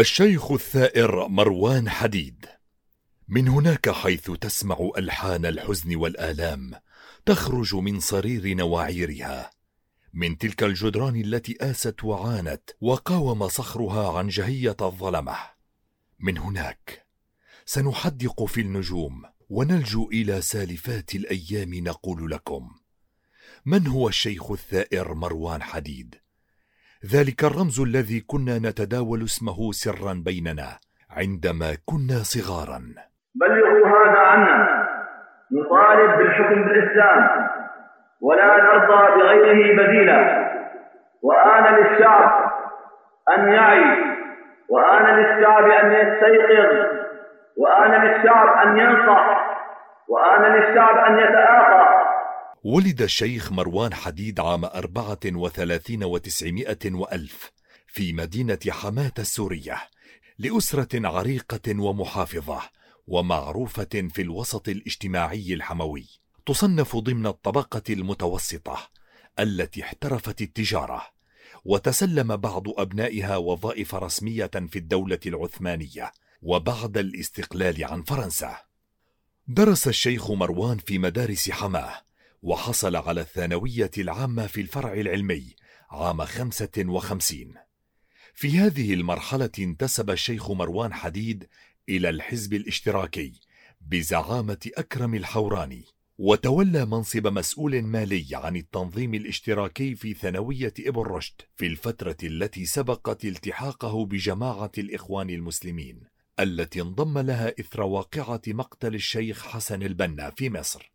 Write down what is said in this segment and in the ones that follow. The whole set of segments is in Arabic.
الشيخ الثائر مروان حديد. من هناك حيث تسمع ألحان الحزن والآلام تخرج من صرير نواعيرها. من تلك الجدران التي آست وعانت وقاوم صخرها عن جهية الظلمة. من هناك سنحدق في النجوم ونلجو إلى سالفات الأيام نقول لكم. من هو الشيخ الثائر مروان حديد؟ ذلك الرمز الذي كنا نتداول اسمه سرا بيننا عندما كنا صغارا. بلغوا هذا عنا. نطالب بالحكم بالإسلام. ولا نرضى بغيره بديلا. وآن للشعب أن يعي. وآن للشعب أن يستيقظ. وآن للشعب أن ينصح. وآن للشعب أن يتآخى ولد الشيخ مروان حديد عام أربعة وثلاثين وتسعمائة وألف في مدينة حماة السورية لأسرة عريقة ومحافظة ومعروفة في الوسط الاجتماعي الحموي. تصنف ضمن الطبقة المتوسطة التي احترفت التجارة وتسلم بعض أبنائها وظائف رسمية في الدولة العثمانية وبعد الاستقلال عن فرنسا. درس الشيخ مروان في مدارس حماة وحصل على الثانوية العامة في الفرع العلمي عام خمسة وخمسين. في هذه المرحلة انتسب الشيخ مروان حديد إلى الحزب الاشتراكي بزعامة أكرم الحوراني وتولى منصب مسؤول مالي عن التنظيم الاشتراكي في ثانوية ابن رشد في الفترة التي سبقت التحاقه بجماعة الإخوان المسلمين التي انضم لها إثر واقعة مقتل الشيخ حسن البنا في مصر.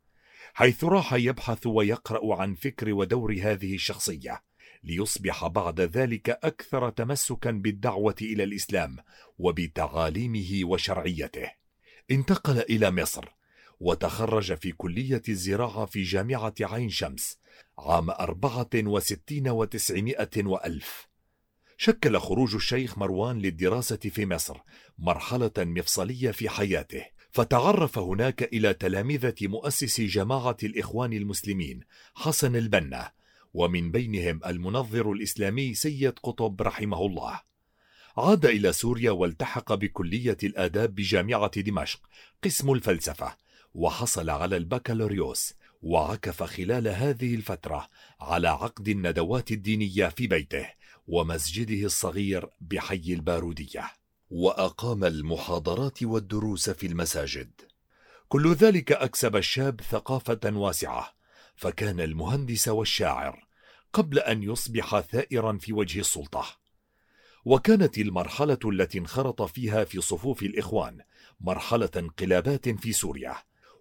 حيث راح يبحث ويقرأ عن فكر ودور هذه الشخصية ليصبح بعد ذلك أكثر تمسكا بالدعوة إلى الإسلام وبتعاليمه وشرعيته. انتقل إلى مصر وتخرج في كلية الزراعة في جامعة عين شمس عام أربعة وستين وتسعمائة وألف. شكل خروج الشيخ مروان للدراسة في مصر مرحلة مفصلية في حياته. فتعرف هناك إلى تلامذة مؤسس جماعة الإخوان المسلمين حسن البنا ومن بينهم المنظر الإسلامي سيد قطب رحمه الله. عاد إلى سوريا والتحق بكلية الآداب بجامعة دمشق قسم الفلسفة وحصل على البكالوريوس وعكف خلال هذه الفترة على عقد الندوات الدينية في بيته ومسجده الصغير بحي البارودية. وأقام المحاضرات والدروس في المساجد. كل ذلك أكسب الشاب ثقافة واسعة فكان المهندس والشاعر قبل أن يصبح ثائرا في وجه السلطة. وكانت المرحلة التي انخرط فيها في صفوف الإخوان مرحلة انقلابات في سوريا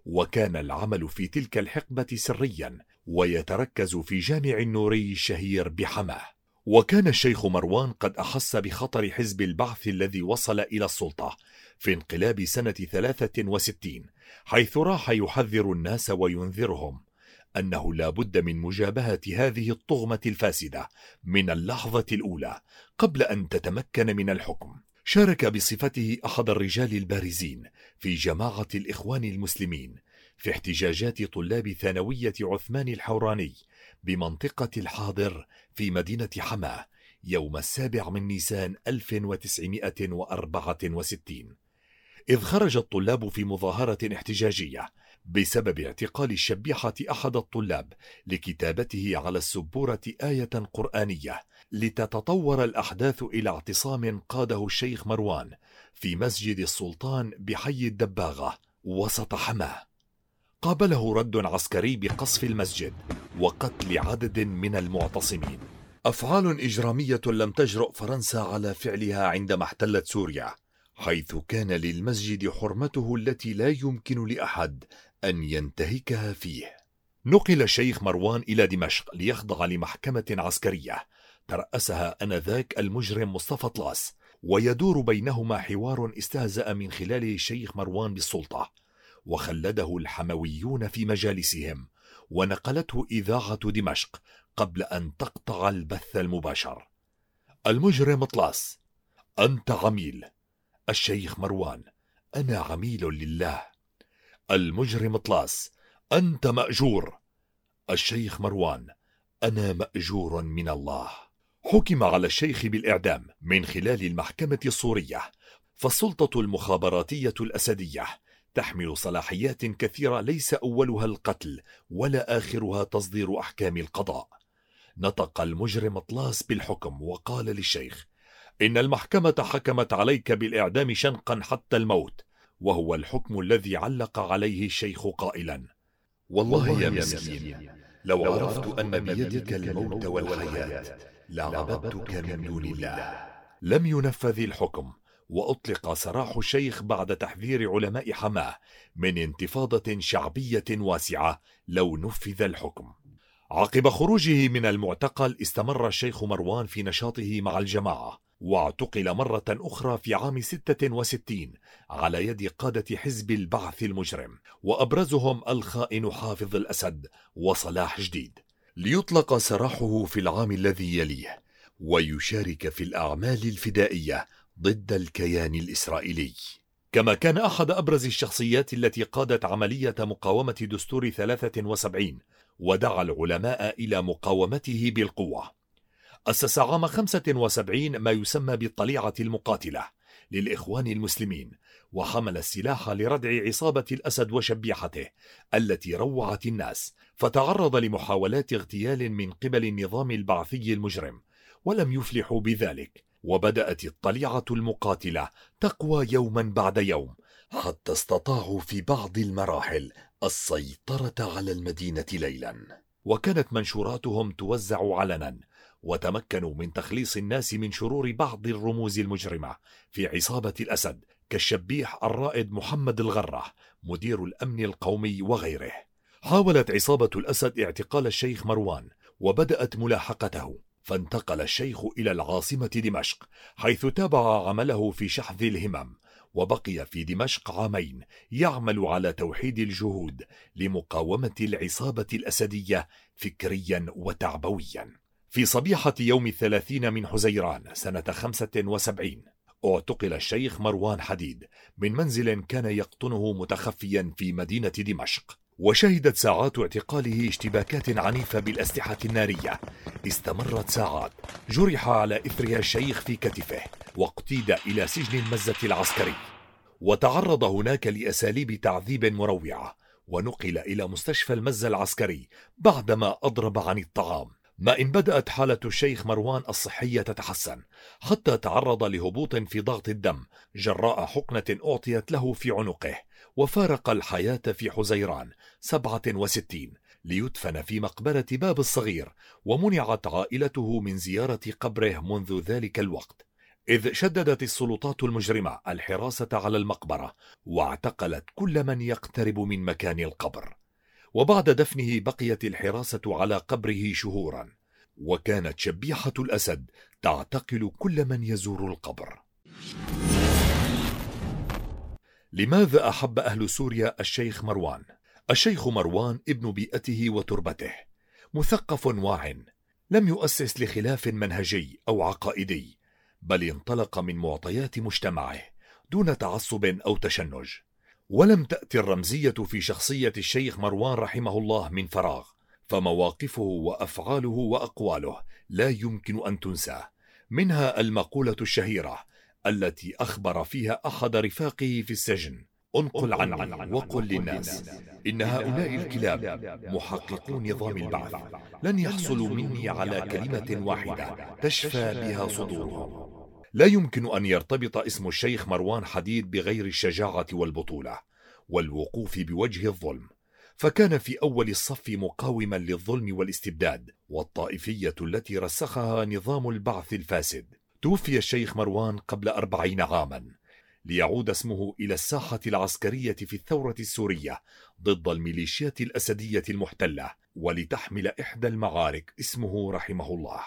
وكان العمل في تلك الحقبة سريا ويتركز في جامع النوري الشهير بحماة. وكان الشيخ مروان قد أحس بخطر حزب البعث الذي وصل إلى السلطة في انقلاب سنة 63 حيث راح يحذر الناس وينذرهم أنه لا بد من مجابهة هذه الطغمة الفاسدة من اللحظة الأولى قبل أن تتمكن من الحكم. شارك بصفته أحد الرجال البارزين في جماعة الإخوان المسلمين في احتجاجات طلاب ثانوية عثمان الحوراني بمنطقة الحاضر في مدينة حماه يوم السابع من نيسان 1964 إذ خرج الطلاب في مظاهرة احتجاجية بسبب اعتقال الشبيحة أحد الطلاب لكتابته على السبورة آية قرآنية لتتطور الأحداث إلى اعتصام قاده الشيخ مروان في مسجد السلطان بحي الدباغة وسط حماه قابله رد عسكري بقصف المسجد. وقتل عدد من المعتصمين. أفعال إجرامية لم تجرؤ فرنسا على فعلها عندما احتلت سوريا حيث كان للمسجد حرمته التي لا يمكن لأحد أن ينتهكها فيه. نقل الشيخ مروان إلى دمشق ليخضع لمحكمة عسكرية ترأسها آنذاك المجرم مصطفى طلاس ويدور بينهما حوار استهزأ من خلاله الشيخ مروان بالسلطة وخلده الحمويون في مجالسهم. ونقلته إذاعة دمشق قبل أن تقطع البث المباشر. المجرم طلاس أنت عميل. الشيخ مروان أنا عميل لله. المجرم طلاس أنت مأجور. الشيخ مروان أنا مأجور من الله. حكم على الشيخ بالإعدام من خلال المحكمة الصورية فالسلطة المخابراتية الأسدية. تحمل صلاحيات كثيرة ليس أولها القتل ولا آخرها تصدير أحكام القضاء. نطق المجرم طلاس بالحكم وقال للشيخ إن المحكمة حكمت عليك بالإعدام شنقا حتى الموت وهو الحكم الذي علق عليه الشيخ قائلا. والله يا مسكين لو عرفت أن بيدك الموت والحياة لعبدتك من دون الله. لم ينفذ الحكم. وأطلق سراح الشيخ بعد تحذير علماء حماة من انتفاضة شعبية واسعة لو نفذ الحكم. عقب خروجه من المعتقل استمر الشيخ مروان في نشاطه مع الجماعة واعتقل مرة أخرى في عام 66 على يد قادة حزب البعث المجرم وأبرزهم الخائن حافظ الأسد وصلاح جديد. ليطلق سراحه في العام الذي يليه ويشارك في الأعمال الفدائية ضد الكيان الإسرائيلي. كما كان أحد أبرز الشخصيات التي قادت عملية مقاومة دستور 73 ودعا العلماء إلى مقاومته بالقوة. أسس عام 75 ما يسمى بالطليعة المقاتلة للإخوان المسلمين وحمل السلاح لردع عصابة الأسد وشبيحته التي روعت الناس فتعرض لمحاولات اغتيال من قبل النظام البعثي المجرم ولم يفلحوا بذلك. وبدأت الطليعة المقاتلة تقوى يوما بعد يوم حتى استطاعوا في بعض المراحل السيطرة على المدينة ليلا. وكانت منشوراتهم توزع علنا وتمكنوا من تخليص الناس من شرور بعض الرموز المجرمة في عصابة الأسد كالشبيح الرائد محمد الغرة مدير الأمن القومي وغيره. حاولت عصابة الأسد اعتقال الشيخ مروان وبدأت ملاحقته. فانتقل الشيخ إلى العاصمة دمشق حيث تابع عمله في شحذ الهمم وبقي في دمشق عامين يعمل على توحيد الجهود لمقاومة العصابة الأسدية فكريا وتعبويا. في صبيحة يوم الثلاثين من حزيران سنة خمسة وسبعين اعتقل الشيخ مروان حديد من منزل كان يقطنه متخفيا في مدينة دمشق. وشهدت ساعات اعتقاله اشتباكات عنيفة بالأسلحة النارية. استمرت ساعات. جرح على إثرها الشيخ في كتفه واقتيد إلى سجن المزة العسكري. وتعرض هناك لأساليب تعذيب مروعة. ونقل إلى مستشفى المزة العسكري بعدما أضرب عن الطعام. ما إن بدأت حالة الشيخ مروان الصحية تتحسن حتى تعرض لهبوط في ضغط الدم جراء حقنة أعطيت له في عنقه. وفارق الحياة في حزيران 67 ليدفن في مقبرة باب الصغير ومنعت عائلته من زيارة قبره منذ ذلك الوقت. إذ شددت السلطات المجرمة الحراسة على المقبرة واعتقلت كل من يقترب من مكان القبر. وبعد دفنه بقيت الحراسة على قبره شهورا. وكانت شبيحة الأسد تعتقل كل من يزور القبر. لماذا أحب أهل سوريا الشيخ مروان؟ الشيخ مروان ابن بيئته وتربته مثقف واع لم يؤسس لخلاف منهجي أو عقائدي بل انطلق من معطيات مجتمعه دون تعصب أو تشنج ولم تأتي الرمزية في شخصية الشيخ مروان رحمه الله من فراغ فمواقفه وأفعاله وأقواله لا يمكن أن تنسى منها المقولة الشهيرة التي أخبر فيها أحد رفاقه في السجن. انقل عني وقل للناس. إن هؤلاء الكلاب محققو نظام البعث. لن يحصلوا مني على كلمة واحدة. تشفى بها صدورهم. لا يمكن أن يرتبط اسم الشيخ مروان حديد بغير الشجاعة والبطولة والوقوف بوجه الظلم. فكان في أول الصف مقاوما للظلم والاستبداد والطائفية التي رسخها نظام البعث الفاسد. توفي الشيخ مروان قبل أربعين عاما ليعود اسمه إلى الساحة العسكرية في الثورة السورية ضد الميليشيات الأسدية المحتلة ولتحمل إحدى المعارك اسمه رحمه الله.